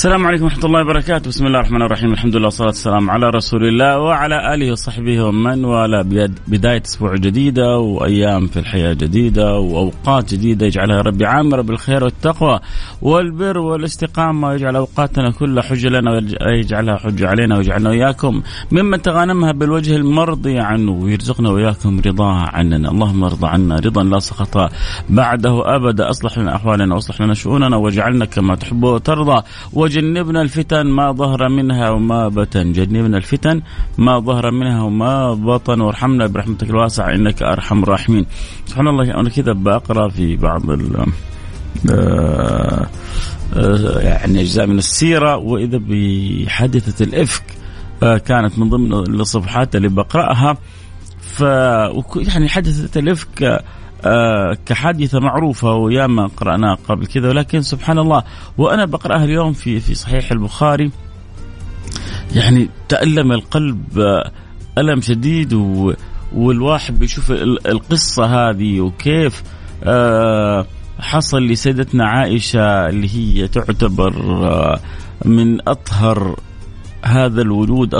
السلام عليكم ورحمة الله وبركاته، بسم الله الرحمن الرحيم، الحمد لله والصلاة والسلام على رسول الله وعلى آله وصحبه ومن والاه. بداية أسبوع جديدة وأيام في الحياة جديدة وأوقات جديدة يجعلها ربي عامرة بالخير والتقوى والبر والاستقامة. ويجعل أوقاتنا كلها حجة لنا ويجعلها حجة علينا ويجعلنا وإياكم ممن تغانمها بالوجه المرضي عنه. ويرزقنا وإياكم رضاها عننا، اللهم ارضى عنا رضا لا سخط بعده أبدا، أصلح لنا أحوالنا وأصلح لنا شؤوننا واجعلنا كما تحب وترضى. وجنبنا الفتن ما ظهر منها وما بطن. جنبنا الفتن ما ظهر منها وما بطن. وارحمنا برحمتك الواسعة إنك أرحم الراحمين. سبحان الله أنا كذا بقرأ في بعض ال آه، آه، يعني أجزاء من السيرة. وإذا بحادثة الإفك آه، كانت من ضمن الصفحات اللي بقرأها ف يعني حادثة الإفك آه كحادثة معروفة وياما قرأناها قبل كذا ولكن سبحان الله وأنا بقرأها اليوم في في صحيح البخاري. يعني تألم القلب آه ألم شديد و والواحد بيشوف القصة هذه وكيف آه حصل لسيدتنا عائشة اللي هي تعتبر من أطهر هذا الوجود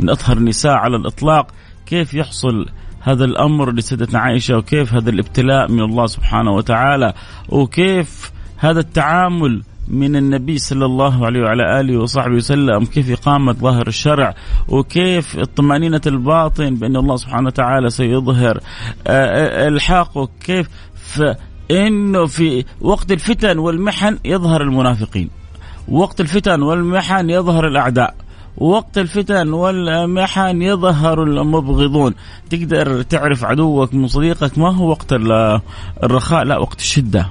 من أطهر النساء على الإطلاق. كيف يحصل هذا الأمر لسيدتنا عائشة وكيف هذا الابتلاء من الله سبحانه وتعالى وكيف هذا التعامل من النبي صلى الله عليه وعلى آله وصحبه وسلم كيف إقامة ظاهر الشرع وكيف الطمانينه الباطن بأن الله سبحانه وتعالى سيظهر آه، الحق وكيف إنه في وقت الفتن والمحن يظهر المنافقين وقت الفتن والمحن يظهر الأعداء. وقت الفتن والمحن يظهر المبغضون. تقدر تعرف عدوك من صديقك ما هو وقت الرخاء؟ لا وقت الشدة.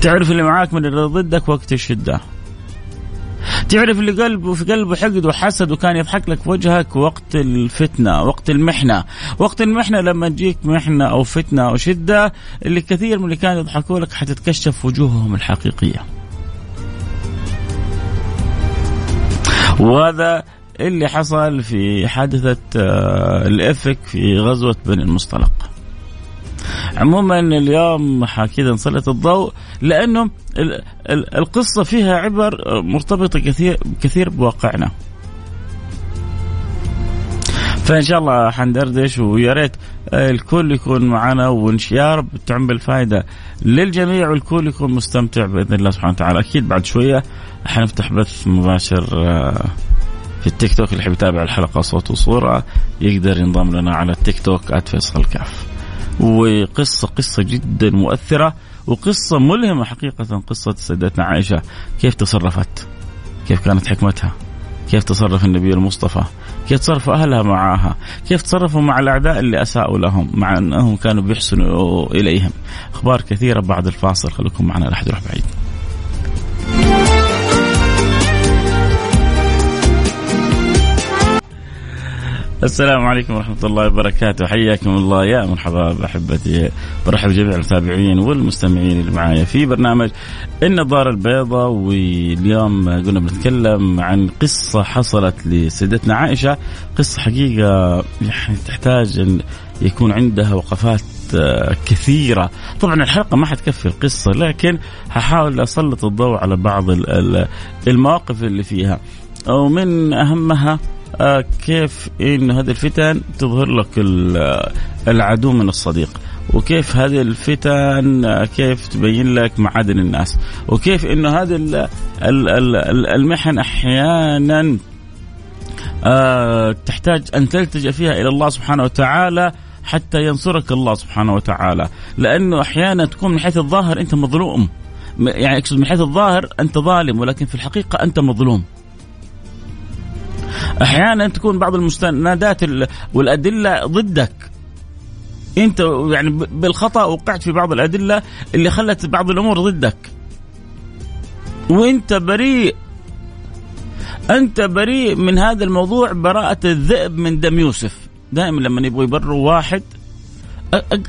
تعرف اللي معاك من اللي ضدك وقت الشدة. تعرف اللي قلبه في قلبه حقد وحسد وكان يضحك لك وجهك وقت الفتنة وقت المحنة. وقت المحنة لما تجيك محنة أو فتنة أو شدة اللي كثير من اللي كانوا يضحكوا لك حتتكشف وجوههم الحقيقية. وهذا اللي حصل في حادثة آه، الإفك في غزوة بني المصطلق. عموما اليوم كذا نسلط الضوء لأنه القصة فيها عبر مرتبطة كثير كثير بواقعنا. فإن شاء الله حندردش ويا ريت الكل يكون معنا يا رب تعم بالفائدة للجميع والكل يكون مستمتع بإذن الله سبحانه وتعالى. أكيد بعد شوية حنفتح بث مباشر آه، في التيك توك اللي يحب يتابع الحلقة صوت وصورة يقدر ينضم لنا على التيك توك @فيصل كاف وقصة قصة جدا مؤثرة وقصة ملهمة حقيقة قصة سيدتنا عائشة. كيف تصرفت؟ كيف كانت حكمتها؟ كيف تصرف النبي المصطفى؟ كيف تصرف أهلها معها كيف تصرفوا مع الأعداء اللي أساءوا لهم مع أنهم كانوا بيحسنوا إليهم. أخبار كثيرة بعد الفاصل خليكم معنا لا أحد يروح بعيد السلام عليكم ورحمة الله وبركاته. حياكم الله. يا مرحبا بأحبتي. برحب جميع المتابعين والمستمعين اللي معايا في برنامج النظارة البيضاء. واليوم قلنا بنتكلم عن قصة حصلت لسيدتنا عائشة. قصة حقيقة يعني تحتاج أن يكون عندها وقفات كثيرة. طبعا الحلقة ما حتكفي القصة لكن هحاول أسلط الضوء على بعض المواقف اللي فيها. ومن أهمها آه، كيف إن هذه الفتن تظهر لك العدو من الصديق؟ وكيف هذه الفتن آه، كيف تبين لك معادن الناس؟ وكيف انه هذه المحن أحيانا آه، تحتاج أن تلتجأ فيها إلى الله سبحانه وتعالى حتى ينصرك الله سبحانه وتعالى. لأنه أحيانا تكون من حيث الظاهر أنت مظلوم. يعني أقصد من حيث الظاهر أنت ظالم ولكن في الحقيقة أنت مظلوم. أحيانا تكون بعض المستندات والأدلة ضدك. أنت يعني بالخطأ وقعت في بعض الأدلة اللي خلت بعض الأمور ضدك. وأنت بريء. أنت بريء من هذا الموضوع براءة الذئب من دم يوسف. دائما لما يبغوا يبروا واحد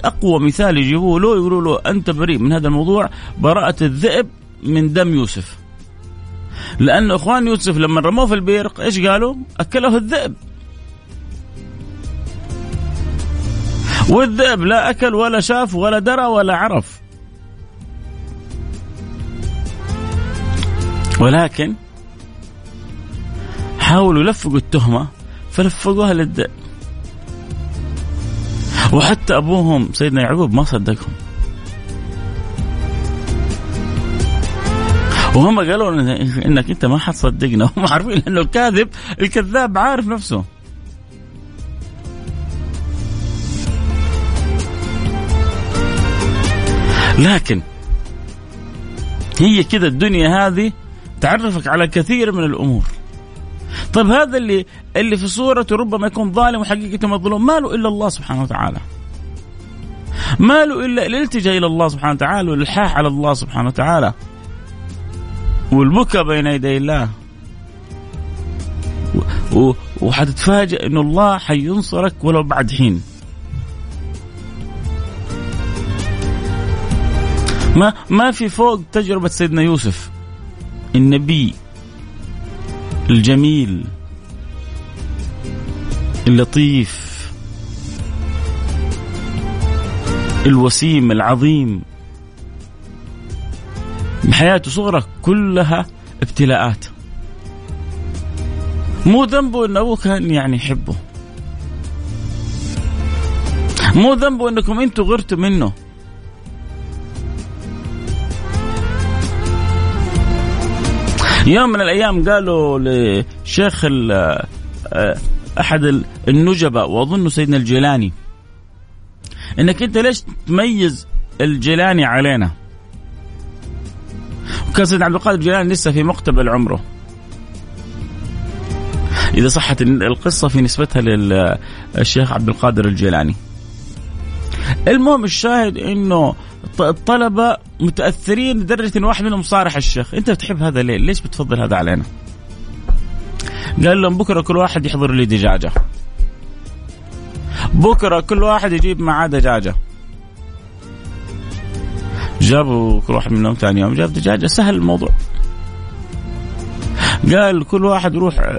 أقوى مثال يجيبوه له يقولوا له أنت بريء من هذا الموضوع براءة الذئب من دم يوسف. لأن إخوان يوسف لما رموه في البير إيش قالوا؟ أكله الذئب. والذئب لا أكل ولا شاف ولا درى ولا عرف. ولكن حاولوا يلفقوا التهمة فلفقوها للد وحتى أبوهم سيدنا يعقوب ما صدقهم. وهم قالوا إنك أنت ما حتصدقنا. هم عارفين إنه الكاذب الكذاب عارف نفسه. لكن هي كذا الدنيا هذه تعرفك على كثير من الأمور. طيب هذا اللي اللي في صورته ربما يكون ظالم وحقيقته مظلوم ما له إلا الله سبحانه وتعالى. ما له إلا الالتجاء إلى الله سبحانه وتعالى والإلحاح على الله سبحانه وتعالى. والبكاء بين يدي الله. وحتتفاجئ إنه الله حينصرك ولو بعد حين. ما ما في فوق تجربة سيدنا يوسف. النبي الجميل اللطيف الوسيم العظيم. حياته صغرى كلها ابتلاءات. مو ذنبه إن أبوه كان يعني يحبه. مو ذنبه إنكم أنتم غرتوا منه. يوم من الأيام قالوا لشيخ آه، أحد النجباء وأظن سيدنا الجيلاني إنك أنت ليش تميز الجيلاني علينا؟ وكان سيدنا عبد القادر الجيلاني لسه في مقتبل عمره. إذا صحت القصة في نسبتها للشيخ عبد القادر الجيلاني. المهم الشاهد إنه الطلبة متأثرين لدرجة إن واحد منهم صارح الشيخ، أنت بتحب هذا ليه؟ ليش بتفضل هذا علينا؟ قال لهم بكرة كل واحد يحضر لي دجاجة. بكرة كل واحد يجيب معاه دجاجة. جابوا كل واحد منهم ثاني يوم جاب دجاجه سهل الموضوع. قال كل واحد يروح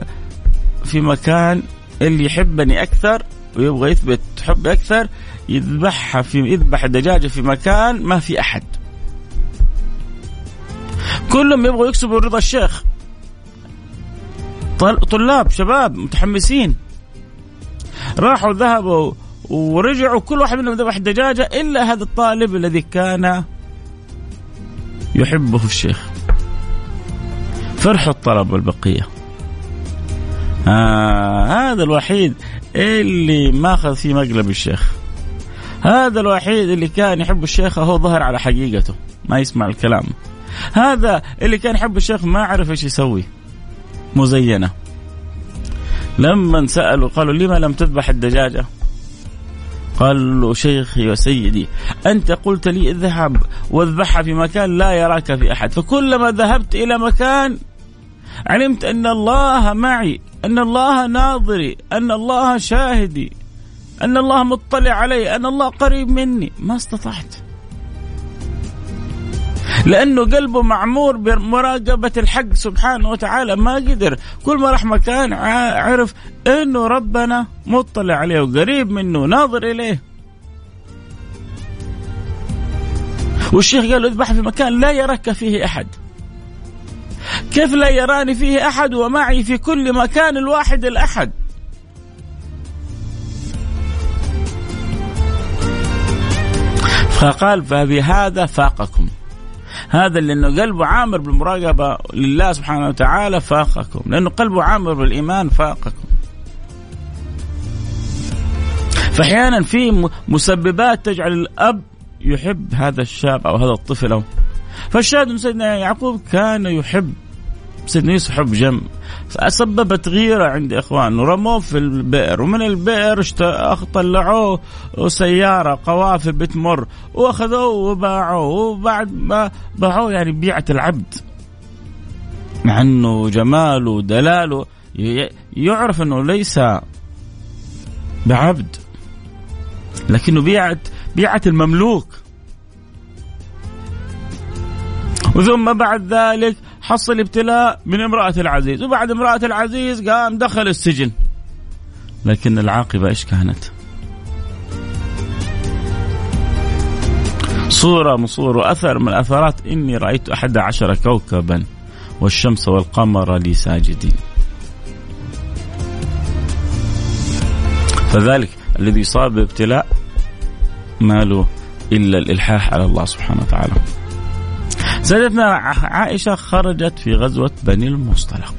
في مكان اللي يحبني أكثر ويبغى يثبت حب أكثر يذبحها في يذبح الدجاجه في مكان ما في أحد. كلهم يبغوا يكسبوا رضا الشيخ. طلاب شباب متحمسين. راحوا ذهبوا ورجعوا كل واحد منهم ذبح دجاجه إلا هذا الطالب الذي كان يحبه الشيخ. فرحوا الطلب والبقية. آه هذا الوحيد اللي ماخذ في مقلب الشيخ. هذا الوحيد اللي كان يحب الشيخ هو ظهر على حقيقته ما يسمع الكلام. هذا اللي كان يحب الشيخ ما عرف إيش يسوي. مزينة. لما سألوا قالوا لما لم تذبح الدجاجة؟ قال له شيخي وسيدي أنت قلت لي اذهب واذبحها في مكان لا يراك في أحد فكلما ذهبت إلى مكان علمت أن الله معي أن الله ناظري أن الله شاهدي أن الله مطلع علي أن الله قريب مني. ما استطعت. لأنه قلبه معمور بمراقبة الحق سبحانه وتعالى ما قدر. كل ما راح مكان عرف أنه ربنا مطلع عليه وقريب منه ناظر إليه. والشيخ قال له اذبح في مكان لا يراك فيه أحد. كيف لا يراني فيه أحد ومعي في كل مكان الواحد الأحد؟ فقال فبهذا فاقكم. هذا لأنه قلبه عامر بالمراقبة لله سبحانه وتعالى فاقكم. لأنه قلبه عامر بالإيمان فاقكم. فأحيانا في مسببات تجعل الأب يحب هذا الشاب أو هذا الطفل. أو فالشاهد من سيدنا يعقوب كان يحب سيدنا يوسف حب جم. سببت غيرة عند إخوانه. رموه في البئر. ومن البئر طلعوه سيارة قوافل بتمر. وأخذوه وباعوه. وبعد ما باعوه يعني بيعة العبد. مع أنه جماله ودلاله يعرف أنه ليس بعبد. لكنه بيعة بيعة المملوك. وثم بعد ذلك حصل ابتلاء من امرأة العزيز. وبعد امرأة العزيز قام دخل السجن. لكن العاقبة إيش كانت؟ صورة من صور وأثر من أثرات إني رأيت أحد عشر كوكبا والشمس والقمر لي ساجدين. فذلك الذي يصاب بابتلاء ما له إلا الإلحاح على الله سبحانه وتعالى. سيدتنا عائشة خرجت في غزوة بني المصطلق.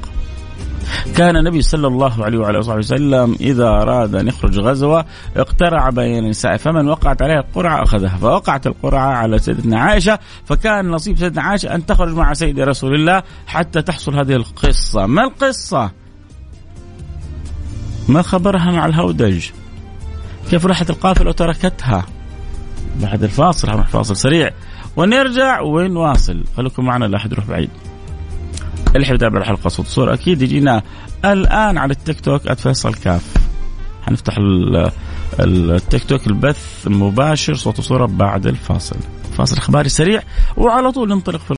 كان النبي صلى الله عليه وعلى آله وسلم إذا أراد أن يخرج غزوة اقترع بين النساء فمن وقعت عليها القرعة أخذها. فوقعت القرعة على سيدتنا عائشة فكان نصيب سيدتنا عائشة أن تخرج مع سيد رسول الله حتى تحصل هذه القصة. ما القصة؟ ما خبرها مع الهودج؟ كيف راحت القافلة وتركتها؟ بعد الفاصل فاصل سريع. ونرجع ونواصل. خليكم معنا لا احد يروح بعيد. اللي حيتابع يتابع الحلقة صوت صوره أكيد يجينا الآن على التيك توك @فيصل كاف. حنفتح التيك توك البث المباشر صوت وصورة بعد الفاصل. فاصل إخباري سريع وعلى طول ننطلق في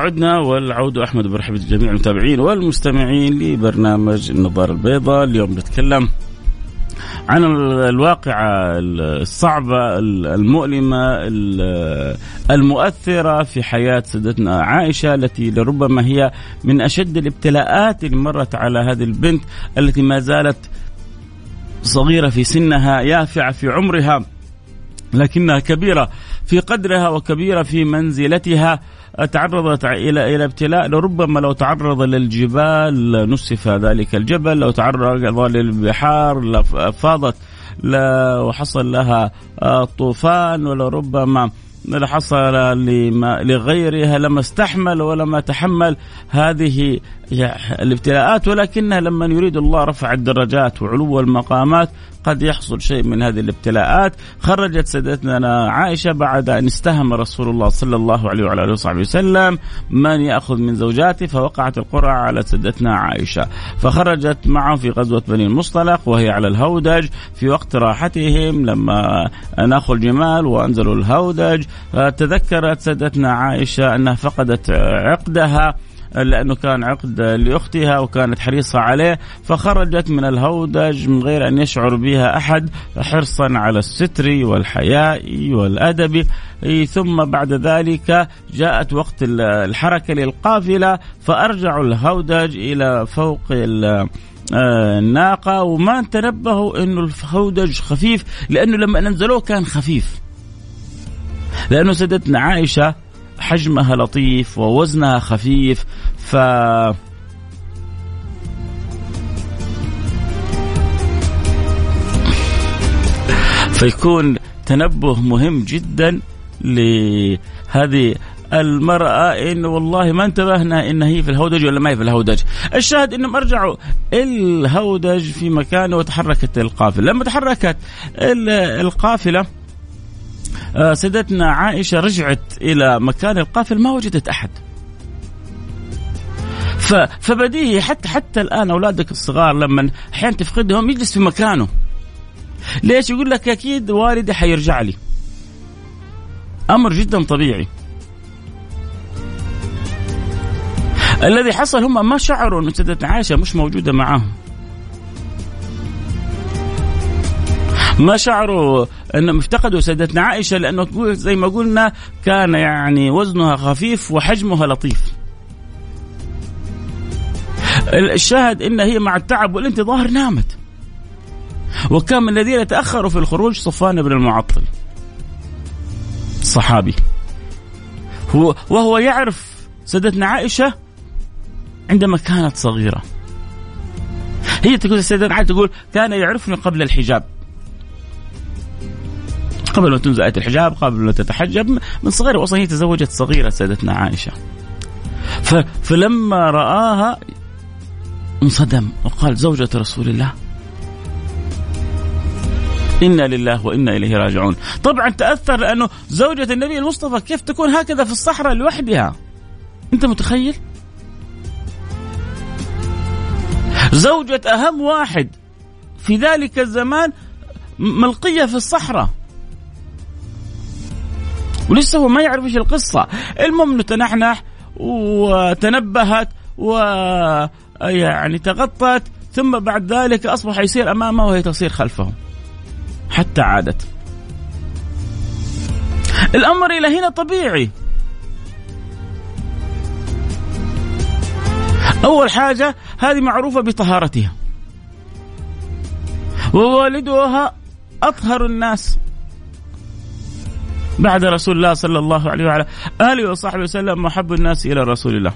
عدنا والعود أحمد برحب جميع المتابعين والمستمعين لبرنامج النظاره البيضاء. اليوم نتكلم عن الواقعة الصعبة المؤلمة المؤثرة في حياة سيدتنا عائشة التي لربما هي من أشد الابتلاءات اللي مرت على هذه البنت التي ما زالت صغيرة في سنها يافعة في عمرها لكنها كبيرة. في قدرها وكبيرة في منزلتها تعرضت إلى إلى ابتلاء لربما لو تعرض للجبال نسف ذلك الجبل لو تعرض للبحار لفاضت وحصل لها آه، طوفان ولربما حصل لغيرها لما استحمل ولما تحمل هذه الابتلاءات ولكنها لما يريد الله رفع الدرجات وعلو المقامات قد يحصل شيء من هذه الابتلاءات. خرجت سيدتنا عائشة بعد أن استهم رسول الله صلى الله عليه وعلى آله وصحبه وسلم من يأخذ من زوجاته فوقعت القرعة على سيدتنا عائشة. فخرجت معه في غزوة بني المصطلق وهي على الهودج. في وقت راحتهم لما ناخوا الجمال وأنزلوا الهودج تذكرت سيدتنا عائشة أنها فقدت عقدها. لأنه كان عقد لأختها وكانت حريصة عليه فخرجت من الهودج من غير أن يشعر بها أحد حرصا على الستر والحياء والأدب. ثم بعد ذلك جاءت وقت الحركة للقافلة فأرجعوا الهودج إلى فوق الناقة. وما تنبهوا إنه الهودج خفيف لأنه لما نزلوه كان خفيف. لأنه سيدتنا عائشة حجمها لطيف ووزنها خفيف ف فيكون تنبه مهم جدا لهذه المرأة إنه والله ما انتبهنا إن هي في الهودج ولا ما هي في الهودج. الشاهد إنهم أرجعوا الهودج في مكانه وتحركت القافلة. لما تحركت القافلة سيدتنا عائشة رجعت إلى مكان القافل ما وجدت أحد. فبديهي حتى حتى الآن أولادك الصغار لما أحيانا تفقدهم يجلس في مكانه. ليش؟ يقول لك أكيد والدي حيرجع لي. أمر جدا طبيعي. الذي حصل هم ما شعروا إن سيدتنا عائشة مش موجودة معاهم. ما شعروا انهم افتقدوا سيدتنا عائشة لأنه زي ما قلنا كان يعني وزنها خفيف وحجمها لطيف. الشاهد إن هي مع التعب والانتظار نامت. وكان من الذين تأخروا في الخروج صفوان بن المعطل. الصحابي. هو وهو يعرف سيدتنا عائشة عندما كانت صغيرة. هي تقول سيدتنا عائشة تقول كان يعرفني قبل الحجاب. قبل ما تنزل آية الحجاب قبل ما تتحجب من صغيرة أصلا هي تزوجت صغيرة سيدتنا عائشة. فلما رآها انصدم وقال زوجة رسول الله. إنا لله وإنا إليه راجعون. طبعا تأثر لأنه زوجة النبي المصطفى كيف تكون هكذا في الصحراء لوحدها؟ أنت متخيل؟ زوجة أهم واحد في ذلك الزمان ملقية في الصحراء. ولسه هو ما يعرف إيش القصة. المهم انه تنحنح وتنبهت و يعني تغطت ثم بعد ذلك أصبح يسير أمامه وهي تصير خلفه حتى عادت. الأمر إلى هنا طبيعي. أول حاجة هذه معروفة بطهارتها. ووالدها أطهر الناس. بعد رسول الله صلى الله عليه وعلى آله وصحبه وسلم محب الناس إلى رسول الله.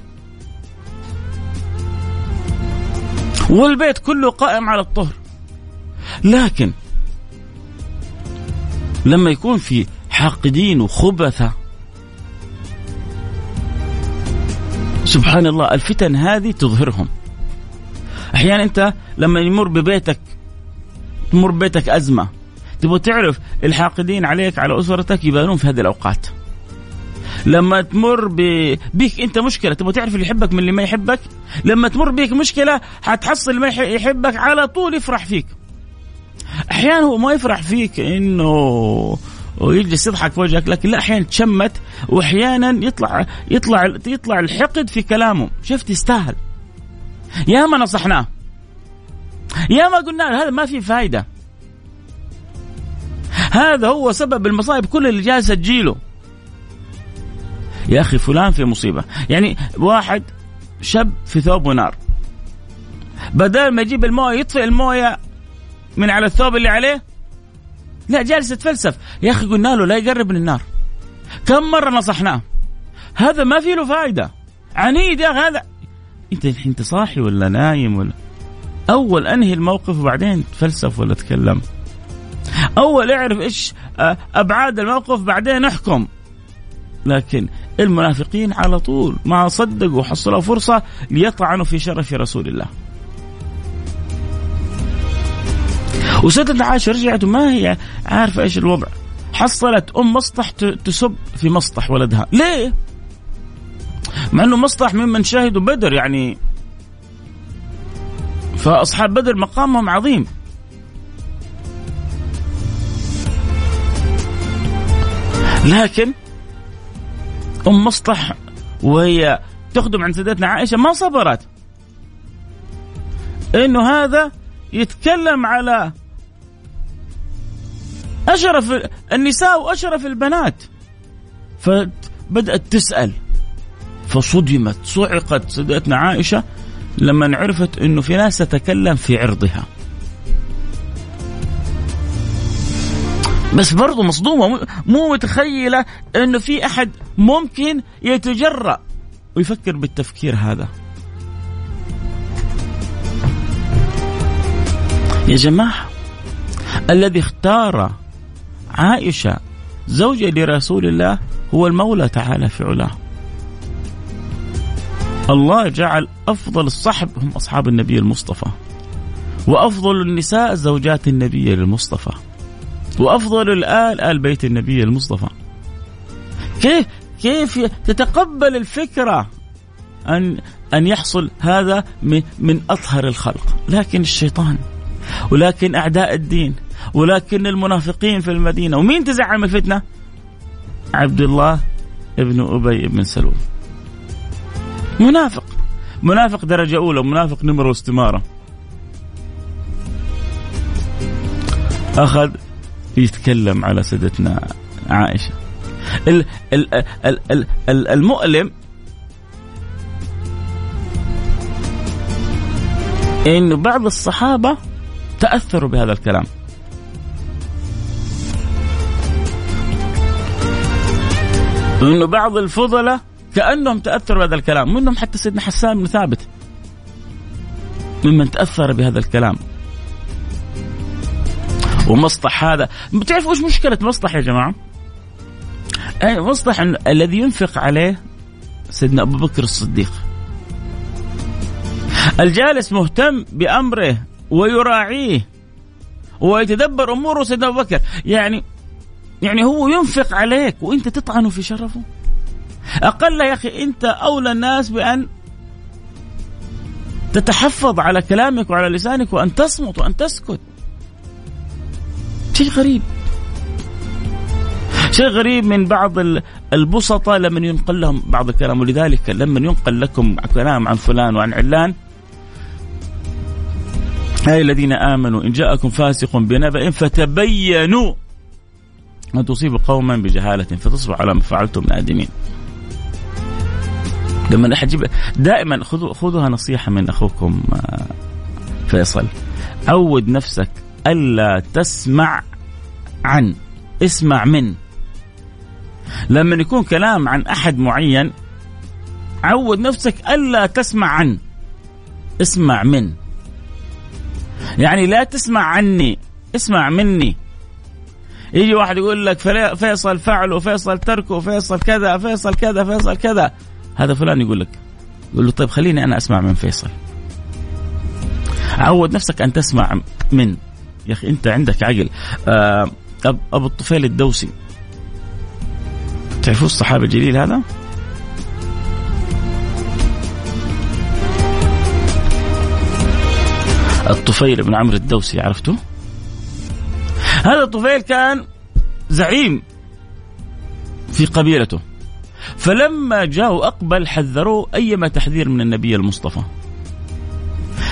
والبيت كله قائم على الطهر. لكن لما يكون في حاقدين وخبثة سبحان الله الفتن هذه تظهرهم. أحيانا أنت لما يمر ببيتك تمر ببيتك أزمة تبغى تعرف الحاقدين عليك على أسرتك يبانون في هذه الأوقات. لما تمر. بيك أنت مشكلة تبغى تعرف اللي يحبك من اللي ما يحبك؟ لما تمر بيك مشكلة حتحصل ما يحبك على طول يفرح فيك. أحيانا هو ما يفرح فيك إنه ويجلس يضحك في وجهك لكن لا أحيانا تشمت وأحيانا يطلع يطلع يطلع الحقد في كلامه. شفت؟ يستاهل. يا ما نصحناه. يا ما قلنا هذا ما في فايدة. هذا هو سبب المصائب كل اللي جالسة تجيله. يا أخي فلان في مصيبة. يعني واحد شاب في ثوب ونار. بدل ما يجيب الموية يطفئ الموية من على الثوب اللي عليه. لا جالس يتفلسف. يا أخي قلنا له لا يقرب من النار كم مرة نصحناه؟ هذا ما في له فائده عنيد يا أخي هذا. أنت الحين انت صاحي ولا نايم ولا؟ أول أنهي الموقف وبعدين تفلسف ولا تكلم. أول اعرف إيش آه، أبعاد الموقف بعدين احكم لكن المنافقين على طول ما صدقوا وحصلوا فرصة ليطعنوا في شرف رسول الله. وسيدة عائشة رجعت وما هي عارفة إيش الوضع. حصلت أم مسطح تسب في مسطح ولدها. ليه؟ مع إنه مسطح ممن شهدوا بدر يعني. فأصحاب بدر مقامهم عظيم. لكن أم مصطح وهي تخدم عند سيدتنا عائشة ما صبرت. إنه هذا يتكلم على أشرف النساء وأشرف البنات. فبدأت تسأل. فصدمت صعقت سيدتنا عائشة لما عرفت إنه في ناس تتكلم في عرضها. بس برضو مصدومة. مو متخيلة أنه في أحد ممكن يتجرأ ويفكر بالتفكير هذا. يا جماعة الذي اختار عائشة زوجة لرسول الله هو المولى تعالى في علاه. الله جعل أفضل الصحب هم أصحاب النبي المصطفى وأفضل النساء زوجات النبي المصطفى. وأفضل الآل آل بيت النبي المصطفى. كيف كيف تتقبل الفكرة ان أن يحصل هذا من أطهر الخلق؟ لكن الشيطان ولكن أعداء الدين ولكن المنافقين في المدينة. ومين تزعم الفتنة؟ عبد الله ابن أبي بن سلول. منافق. منافق درجة أولى منافق نمره واستمارة. أخذ يتكلم على سيدتنا عائشة. ال ال ال ال ال المؤلم انه بعض الصحابة تأثروا بهذا الكلام. وانه بعض الفضلاء كأنهم تأثروا بهذا الكلام. منهم حتى سيدنا حسان بن ثابت ممن تأثر بهذا الكلام. ومصطح هذا. بتعرفوا إيش مشكلة مصطح يا جماعة؟ أي مصطح الذي ينفق عليه سيدنا أبو بكر الصديق. الجالس مهتم بأمره ويراعيه ويتدبر أموره سيدنا أبو بكر. يعني يعني هو ينفق عليك وأنت تطعنه في شرفه. أقل يا أخي أنت أولى الناس بأن تتحفظ على كلامك وعلى لسانك وأن تصمت وأن تسكت. شيء غريب. شيء غريب من بعض البسطاء لما ينقل لهم بعض الكلام. ولذلك لما ينقل لكم كلام عن فلان وعن علان أي الذين آمنوا إن جاءكم فاسق بنبأ فتبينوا أن تصيبوا قوما بجهالة فتصبحوا على ما فعلتم نادمين. لما أحد يجيب دائما خذوها نصيحة من أخوكم آه، فيصل. عود نفسك ألا تسمع عن اسمع من. لما يكون كلام عن أحد معين عود نفسك ألا تسمع عن اسمع من. يعني لا تسمع عني اسمع مني. يجي واحد يقول لك فيصل فعل وفيصل ترك وفيصل كذا فيصل كذا فيصل كذا. هذا فلان يقول لك يقول له طيب خليني أنا أسمع من فيصل. عود نفسك أن تسمع من. يا أخي أنت عندك عقل آه أبو الطفيل الدوسي تعرفوا الصحابي الجليل هذا؟ الطفيل بن عمرو الدوسي عرفته؟ هذا الطفيل كان زعيم في قبيلته فلما جاءوا أقبل حذروه أيما تحذير من النبي المصطفى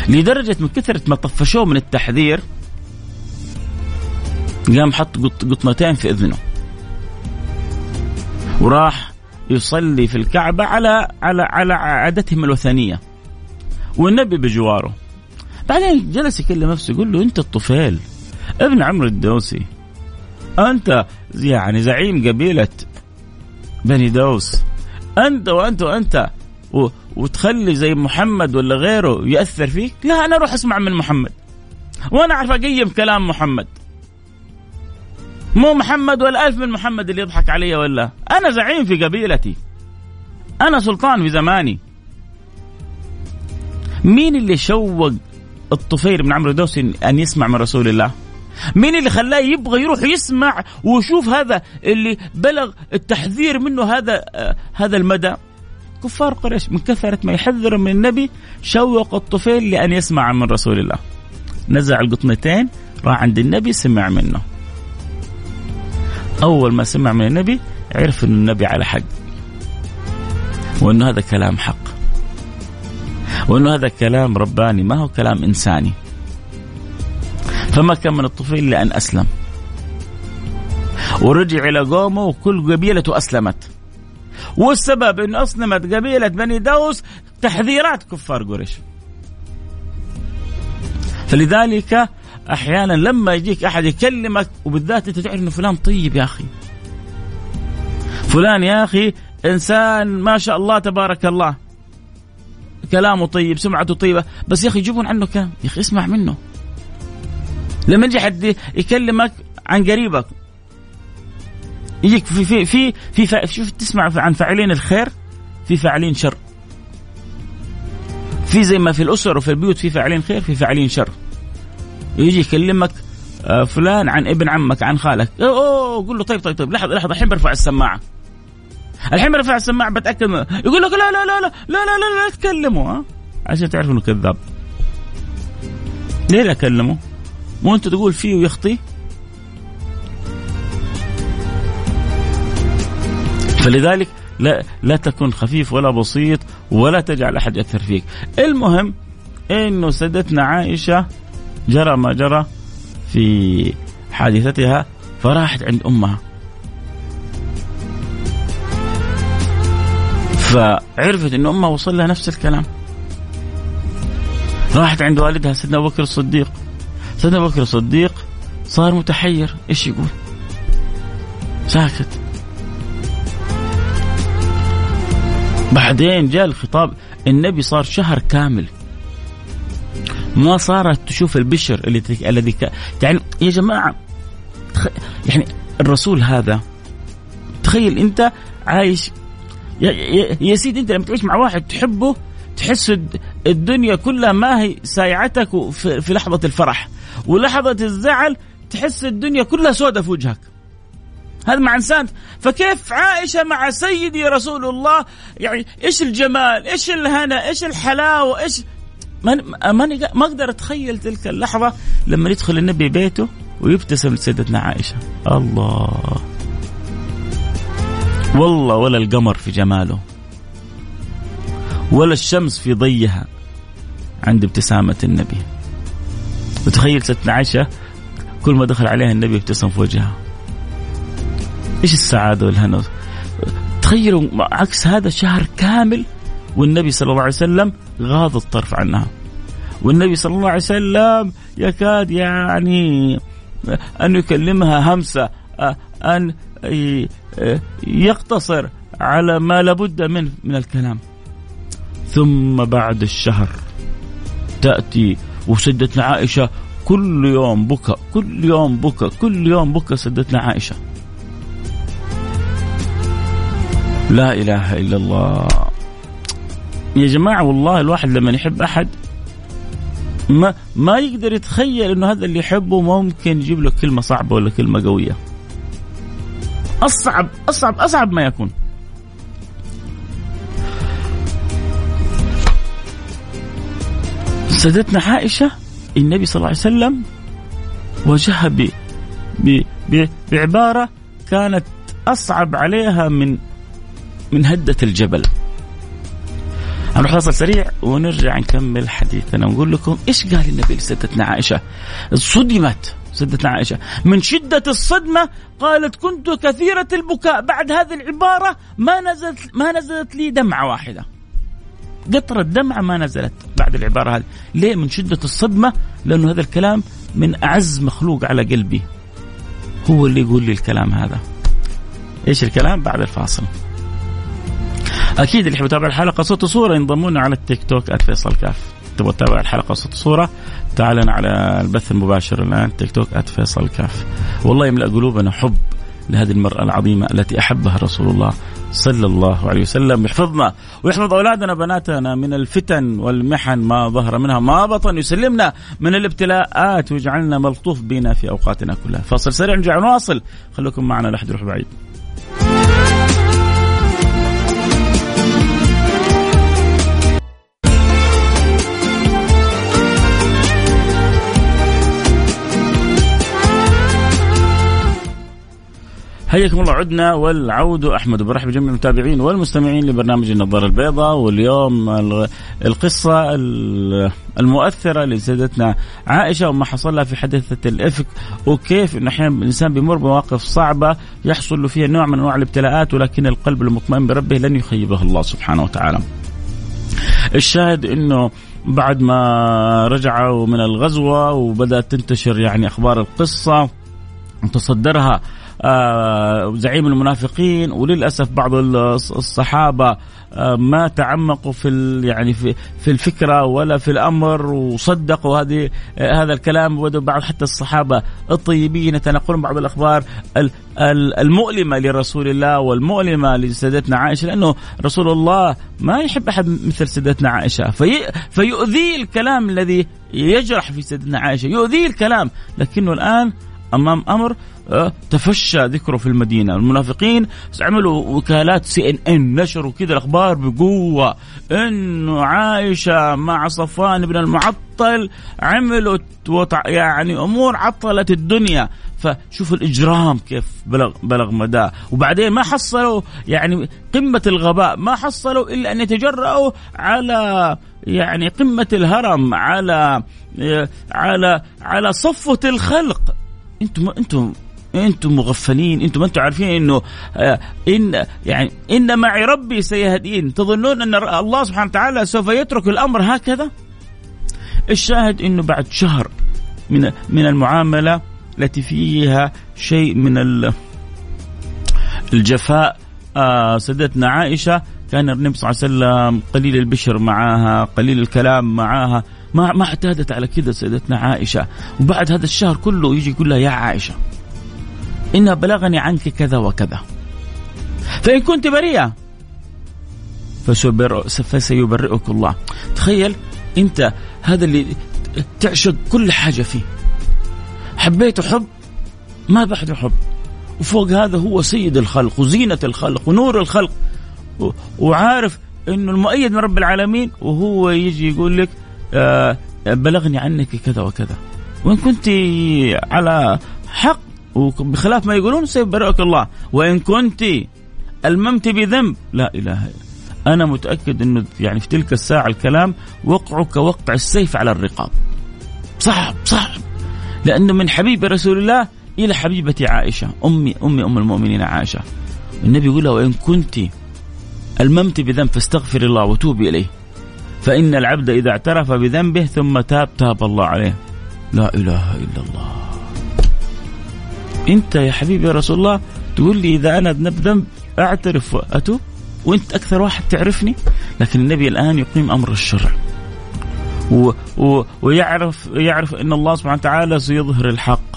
لدرجة من كثرة ما طفشوه من التحذير قام حط قطنتين في إذنه. وراح يصلي في الكعبة على على على عادتهم الوثنية. والنبي بجواره. بعدين جلس يكلم نفسه يقول له أنت الطفيل. ابن عمرو الدوسي. أنت يعني زعيم قبيلة بني دوس. أنت وأنت وأنت. وتخلي زي محمد ولا غيره يأثر فيك؟ لا أنا أروح أسمع من محمد. وأنا أعرف أقيم كلام محمد. مو محمد ولا ألف من محمد اللي يضحك علي ولا؟ أنا زعيم في قبيلتي. أنا سلطان في زماني. مين اللي شوق الطفيل بن عمرو الدوسي أن يسمع من رسول الله؟ مين اللي خلاه يبغى يروح يسمع ويشوف هذا اللي بلغ التحذير منه هذا آه هذا المدى؟ كفار قريش من كثرة ما يحذر من النبي شوق الطفيل لأن يسمع من رسول الله. نزع القطنتين راح عند النبي سمع منه. أول ما سمع من النبي عرف أن النبي على حق. وأنه هذا كلام حق. وأنه هذا كلام رباني ما هو كلام إنساني. فما كان من الطفيل إلا أن أسلم. ورجع إلى قومه وكل قبيلته أسلمت. والسبب أنه أسلمت قبيلة بني دوس تحذيرات كفار قريش. فلذلك أحيانا لما يجيك أحد يكلمك وبالذات أنت تعرف إنه فلان طيب يا أخي. فلان يا أخي إنسان ما شاء الله تبارك الله. كلامه طيب سمعته طيبة. بس يا أخي يجيبون عنه كلام. يا أخي اسمع منه. لما يجي حد يكلمك عن قريبك يجيك في في في في, في شوف تسمع عن فاعلين الخير في فاعلين شر. في زي ما في الأسر وفي البيوت في فاعلين خير في فاعلين شر. يجي يكلمك آه، فلان عن ابن عمك عن خالك اوه قول له طيب طيب طيب لحظة لحظة الحين برفع السماعة الحين رفع السماعة بتأكد يقول لك لا لا لا لا لا لا لا, لا تكلموا ها عشان تعرف إنه كذاب ليه لا اكلمه؟ مو أنت تقول فيه ويخطي؟ فلذلك لا لا تكن خفيف ولا بسيط ولا تجعل أحد يأثر فيك. المهم إنه سيدتنا عائشة جرى ما جرى في حادثتها فراحت عند أمها. فعرفت إن أمها وصل لها نفس الكلام. راحت عند والدها سيدنا أبو بكر الصديق. سيدنا أبو بكر الصديق صار متحير، إيش يقول؟ ساكت. بعدين جاء الخطاب النبي صار شهر كامل ما صارت تشوف البشر اللي الذي يعني يا جماعة يعني الرسول هذا تخيل أنت عايش يا, يا, سيدي أنت لما تعيش مع واحد تحبه تحس الدنيا كلها ما هي سايعتك في لحظة الفرح ولحظة الزعل تحس الدنيا كلها سودة في وجهك. هذا مع إنسان فكيف عائشه مع سيدي رسول الله؟ يعني إيش الجمال إيش الهنا إيش الحلاوة إيش ما ما أقدر أتخيل تلك اللحظة لما يدخل النبي بيته ويبتسم لسيدتنا عائشة. الله. والله ولا القمر في جماله. ولا الشمس في ضيها عند ابتسامة النبي. وتخيل سيدتنا عائشة كل ما دخل عليها النبي ابتسم في وجهها. إيش السعادة والهنا؟ تخيلوا عكس هذا شهر كامل والنبي صلى الله عليه وسلم غاض الطرف عنها. والنبي صلى الله عليه وسلم يكاد يعني أن يكلمها همسة أن يقتصر على ما لابد منه من الكلام. ثم بعد الشهر تأتي وسدتنا عائشة كل يوم بكى كل يوم بكى كل يوم بكى سدتنا عائشة. لا إله إلا الله. يا جماعة والله الواحد لما يحب أحد ما ما يقدر يتخيل إنه هذا اللي يحبه ممكن يجيب له كلمة صعبة ولا كلمة قوية. أصعب أصعب أصعب ما يكون. سيدتنا عائشة النبي صلى الله عليه وسلم واجهها ب بعبارة كانت أصعب عليها من من هدة الجبل. هنروح فاصل سريع ونرجع نكمل حديثنا. ونقول لكم إيش قال النبي لسيدتنا عائشة؟ صدمت سيدتنا عائشة. من شدة الصدمة قالت كنت كثيرة البكاء. بعد هذه العبارة ما نزلت ما نزلت لي دمعة واحدة. قطرة دمعة ما نزلت بعد العبارة هذه. ليه من شدة الصدمة؟ لأنه هذا الكلام من أعز مخلوق على قلبي. هو اللي يقول لي الكلام هذا. إيش الكلام؟ بعد الفاصل. أكيد اللي يحب يتابع الحلقة صوت وصورة ينضمون على التيك توك @فيصل كاف. تبغى تتابع الحلقة صوت وصورة؟ تعال على البث المباشر الآن تيك توك @فيصل كاف. والله يملأ قلوبنا حب لهذه المرأة العظيمة التي أحبها رسول الله صلى الله عليه وسلم. يحفظنا ويحفظ أولادنا بناتنا من الفتن والمحن ما ظهر منها ما بطن. يسلمنا من الابتلاءات ويجعلنا ملطوف بنا في أوقاتنا كلها. فاصل سريع نرجع نواصل. خليكم معنا لا يروح بعيد. حياكم الله عدنا والعود. أحمد برحب بجميع المتابعين والمستمعين لبرنامج النظارة البيضاء. واليوم القصة المؤثرة لسيدتنا عائشة وما حصل لها في حادثة الإفك. وكيف انه أحيانا الإنسان بيمر بمواقف صعبة يحصل له فيها نوع من أنواع الابتلاءات ولكن القلب المطمئن بربه لن يخيبه الله سبحانه وتعالى. الشاهد إنه بعد ما رجعوا من الغزوة وبدأت تنتشر يعني أخبار القصة تصدرها زعيم المنافقين وللأسف بعض الصحابة آه، ما تعمقوا في يعني في في الفكرة ولا في الأمر وصدقوا هذه آه، هذا الكلام. وبدأوا بعض حتى الصحابة الطيبين يتنقلون بعض الأخبار المؤلمة لرسول الله والمؤلمة لسيدتنا عائشة لأنه رسول الله ما يحب أحد مثل سيدتنا عائشة. في فيؤذيه الكلام الذي يجرح في سيدتنا عائشة يؤذيه الكلام. لكنه الآن أمام أمر آه، تفشى ذكره في المدينة، المنافقين عملوا وكالات سي ان ان نشروا كذا الأخبار بقوة إنه عائشة مع صفوان بن المعطل عملوا يعني أمور عطلت الدنيا. فشوف الإجرام كيف بلغ بلغ مداه. وبعدين ما حصلوا يعني قمة الغباء ما حصلوا إلا أن يتجرأوا على يعني قمة الهرم على على على صفوة الخلق. أنتم أنتم أنتم مغفلين أنتم ما أنتم عارفين انه آه، إن يعني إن معي ربي سيهدين. تظنون أن الله سبحانه وتعالى سوف يترك الأمر هكذا؟ الشاهد إنه بعد شهر من من المعاملة التي فيها شيء من الجفاء آه سيدتنا عائشة كان النبي صلى الله عليه وسلم قليل البشر معها قليل الكلام معها ما ما اعتادت على كذا سيدتنا عائشة. وبعد هذا الشهر كله يجي يقول لها يا عائشة إن بلغني عنك كذا وكذا. فإن كنت بريئة فسيبرئك الله. تخيل أنت هذا اللي تعشق كل حاجة فيه. حبيته حب ما بعده حب. وفوق هذا هو سيد الخلق وزينة الخلق ونور الخلق. وعارف إنه المؤيد من رب العالمين وهو يجي يقول لك بلغني عنك كذا وكذا. وإن كنت على حق وبخلاف ما يقولون سيبرئك الله. وإن كنت ألممت بذنب لا إله إلا أنا متأكد أنه يعني في تلك الساعة الكلام وقعك كوقع السيف على الرقاب. صعب صعب. لأنه من حبيب رسول الله إلى حبيبتي عائشة أمي أمي أم المؤمنين عائشة. النبي يقول له وإن كنت ألممت بذنب فاستغفر الله وتوبي إليه. فإن العبد إذا اعترف بذنبه ثم تاب تاب الله عليه. لا إله إلا الله. أنت يا حبيبي يا رسول الله تقول لي إذا أنا أذنب ذنب أعترف وأتوب؟ وأنت أكثر واحد تعرفني؟ لكن النبي الآن يقيم أمر الشرع. و و ويعرف يعرف إن الله سبحانه وتعالى سيظهر الحق.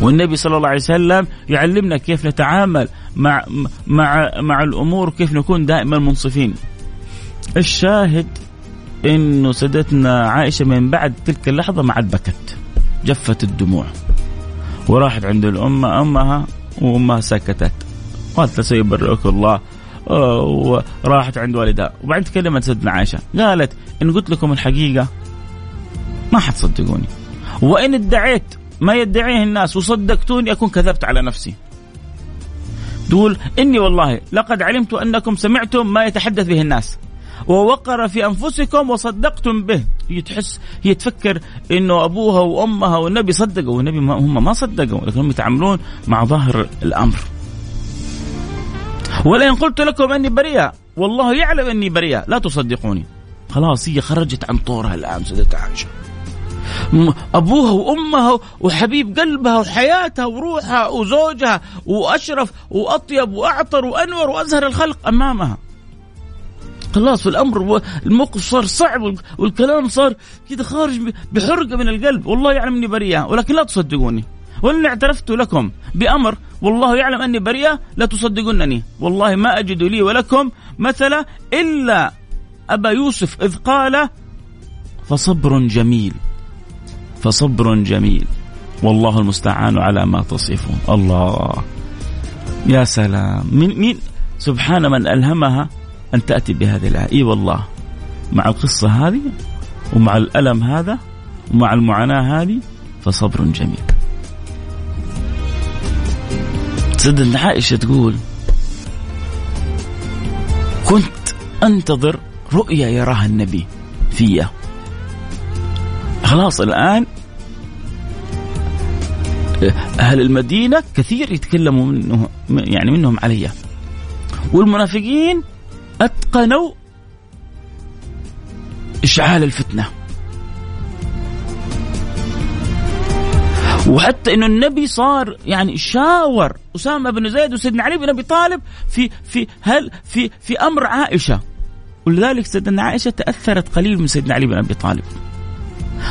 والنبي صلى الله عليه وسلم يعلمنا كيف نتعامل مع مع مع الأمور وكيف نكون دائما منصفين. الشاهد إنه سيدتنا عائشة من بعد تلك اللحظة ما عاد بكت. جفت الدموع وراحت عند الأمة أمها وأمها سكتت قالت سيبرئك الله وراحت عند والدها وبعدين تكلمت سيدنا عائشة قالت إن قلت لكم الحقيقة ما حتصدقوني وإن ادعيت ما يدعيه الناس وصدقتوني أكون كذبت على نفسي. تقول إني والله لقد علمت أنكم سمعتم ما يتحدث به الناس. ووقر في أنفسكم وصدقتم به. هي تحس هي تفكر إنه أبوها وأمها والنبي صدقوا. والنبي ما هم ما صدقوا لكن هم يتعاملون مع ظاهر الأمر. ولئن قلت لكم أني بريئه والله يعلم أني بريئه لا تصدقوني. خلاص هي خرجت عن طورها الآن سيدة عائشة. أبوها وأمها وحبيب قلبها وحياتها وروحها وزوجها وأشرف وأطيب وأعطر وأنور وأزهر الخلق أمامها. خلاص الأمر الموقف صار صعب والكلام صار كذا خارج بحرقة من القلب. والله يعلم إني بريئة ولكن لا تصدقوني. وان اعترفت لكم بأمر والله يعلم إني بريئة لا تصدقونني. والله ما أجد لي ولكم مثلا إلا أبا يوسف إذ قال فصبر جميل. فصبر جميل. والله المستعان على ما تصفون. الله. يا سلام. من مين سبحان من ألهمها أن تأتي بهذه الآية. إي والله. مع القصة هذه ومع الألم هذا ومع المعاناة هذه فصبر جميل. سيدنا عائشة تقول كنت أنتظر رؤيا يراها النبي فيا خلاص الآن أهل المدينة كثير يتكلموا منه يعني منهم علي. والمنافقين أتقنوا إشعال الفتنة. وحتى إنه النبي صار يعني شاور أسامة بن زيد وسيدنا علي بن أبي طالب في في هل في في أمر عائشة. ولذلك سيدنا عائشة تأثرت قليل من سيدنا علي بن أبي طالب.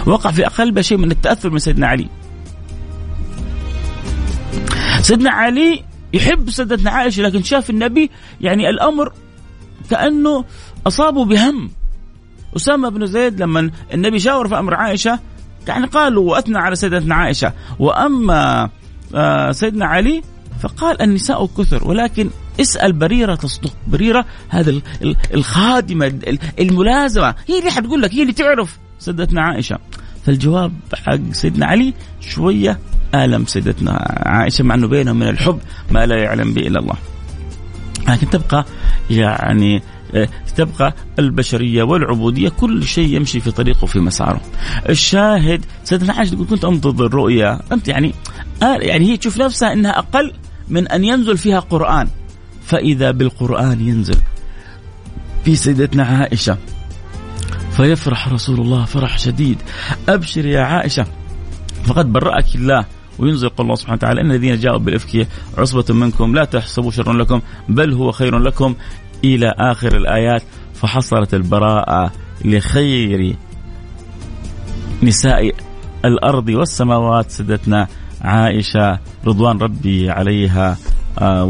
وقع في قلبه شيء من التأثر من سيدنا علي. سيدنا علي يحب سيدتنا عائشة لكن شاف النبي يعني الأمر كأنه أصابه بهم. أسامة بن زيد لما النبي شاور في أمر عائشة يعني قالوا وأثنى على سيدتنا عائشة. وأما آه، سيدنا علي فقال النساء كثر ولكن اسأل بريرة تصدق. بريرة هذا الخادمة الملازمة هي اللي حتقول لك هي اللي تعرف. سيدتنا عائشة. فالجواب حق سيدنا علي شوية آلم سيدتنا عائشة مع إنه بينهم من الحب ما لا يعلم به إلا الله. لكن تبقى يعني آه، تبقى البشرية والعبودية كل شيء يمشي في طريقه في مساره. الشاهد سيدنا عائشة تقول كنت أنتظر رؤيا. أنت يعني آه، يعني هي تشوف نفسها إنها أقل من أن ينزل فيها قرآن. فإذا بالقرآن ينزل في سيدتنا عائشة فيفرح رسول الله فرح شديد أبشر يا عائشة فقد برأك الله وينزل قول الله سبحانه وتعالى إن الذين جاءوا بالإفك عصبة منكم لا تحسبوا شرا لكم بل هو خير لكم إلى آخر الآيات فحصلت البراءة لخير نساء الأرض والسماوات سدتنا عائشة رضوان ربي عليها آه،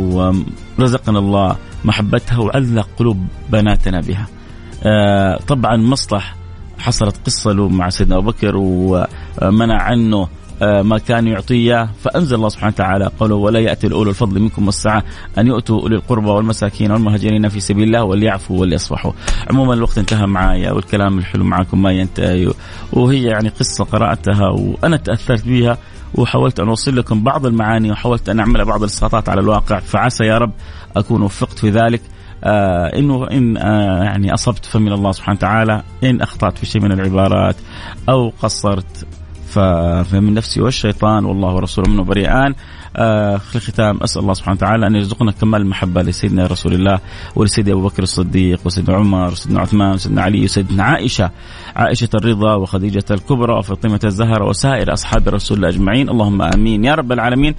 ورزقنا الله محبتها وعلق قلوب بناتنا بها. آه، طبعا مصلح حصلت قصة له مع سيدنا أبو بكر ومنع عنه آه، ما كان يعطيه فأنزل الله سبحانه وتعالى قوله ولا يأتي الأولو الفضل منكم والسعه أن يؤتوا أولي القربى والمساكين والمهاجرين في سبيل الله وليعفوا وليصفحوا. عموما الوقت انتهى معايا والكلام الحلو معكم ما ينتهي وهي يعني قصة قرأتها وأنا تأثرت بها وحاولت أن أوصل لكم بعض المعاني وحاولت أن أعمل بعض الإسقاطات على الواقع فعسى يا رب أكون وفقت في ذلك. آه إنه إن آه يعني أصبت فمن الله سبحانه وتعالى إن أخطأت في شيء من العبارات أو قصرت فمن نفسي والشيطان والله ورسوله منه بريئان. آه في الختام أسأل الله سبحانه وتعالى أن يرزقنا كمال المحبة لسيدنا رسول الله ولسيدي أبو بكر الصديق وسيدنا عمر وسيدنا عثمان وسيدنا علي وسيدنا عائشة. عائشة الرضا وخديجة الكبرى وفاطمة الزهراء وسائر أصحاب رسول الله أجمعين. اللهم آمين. يا رب العالمين.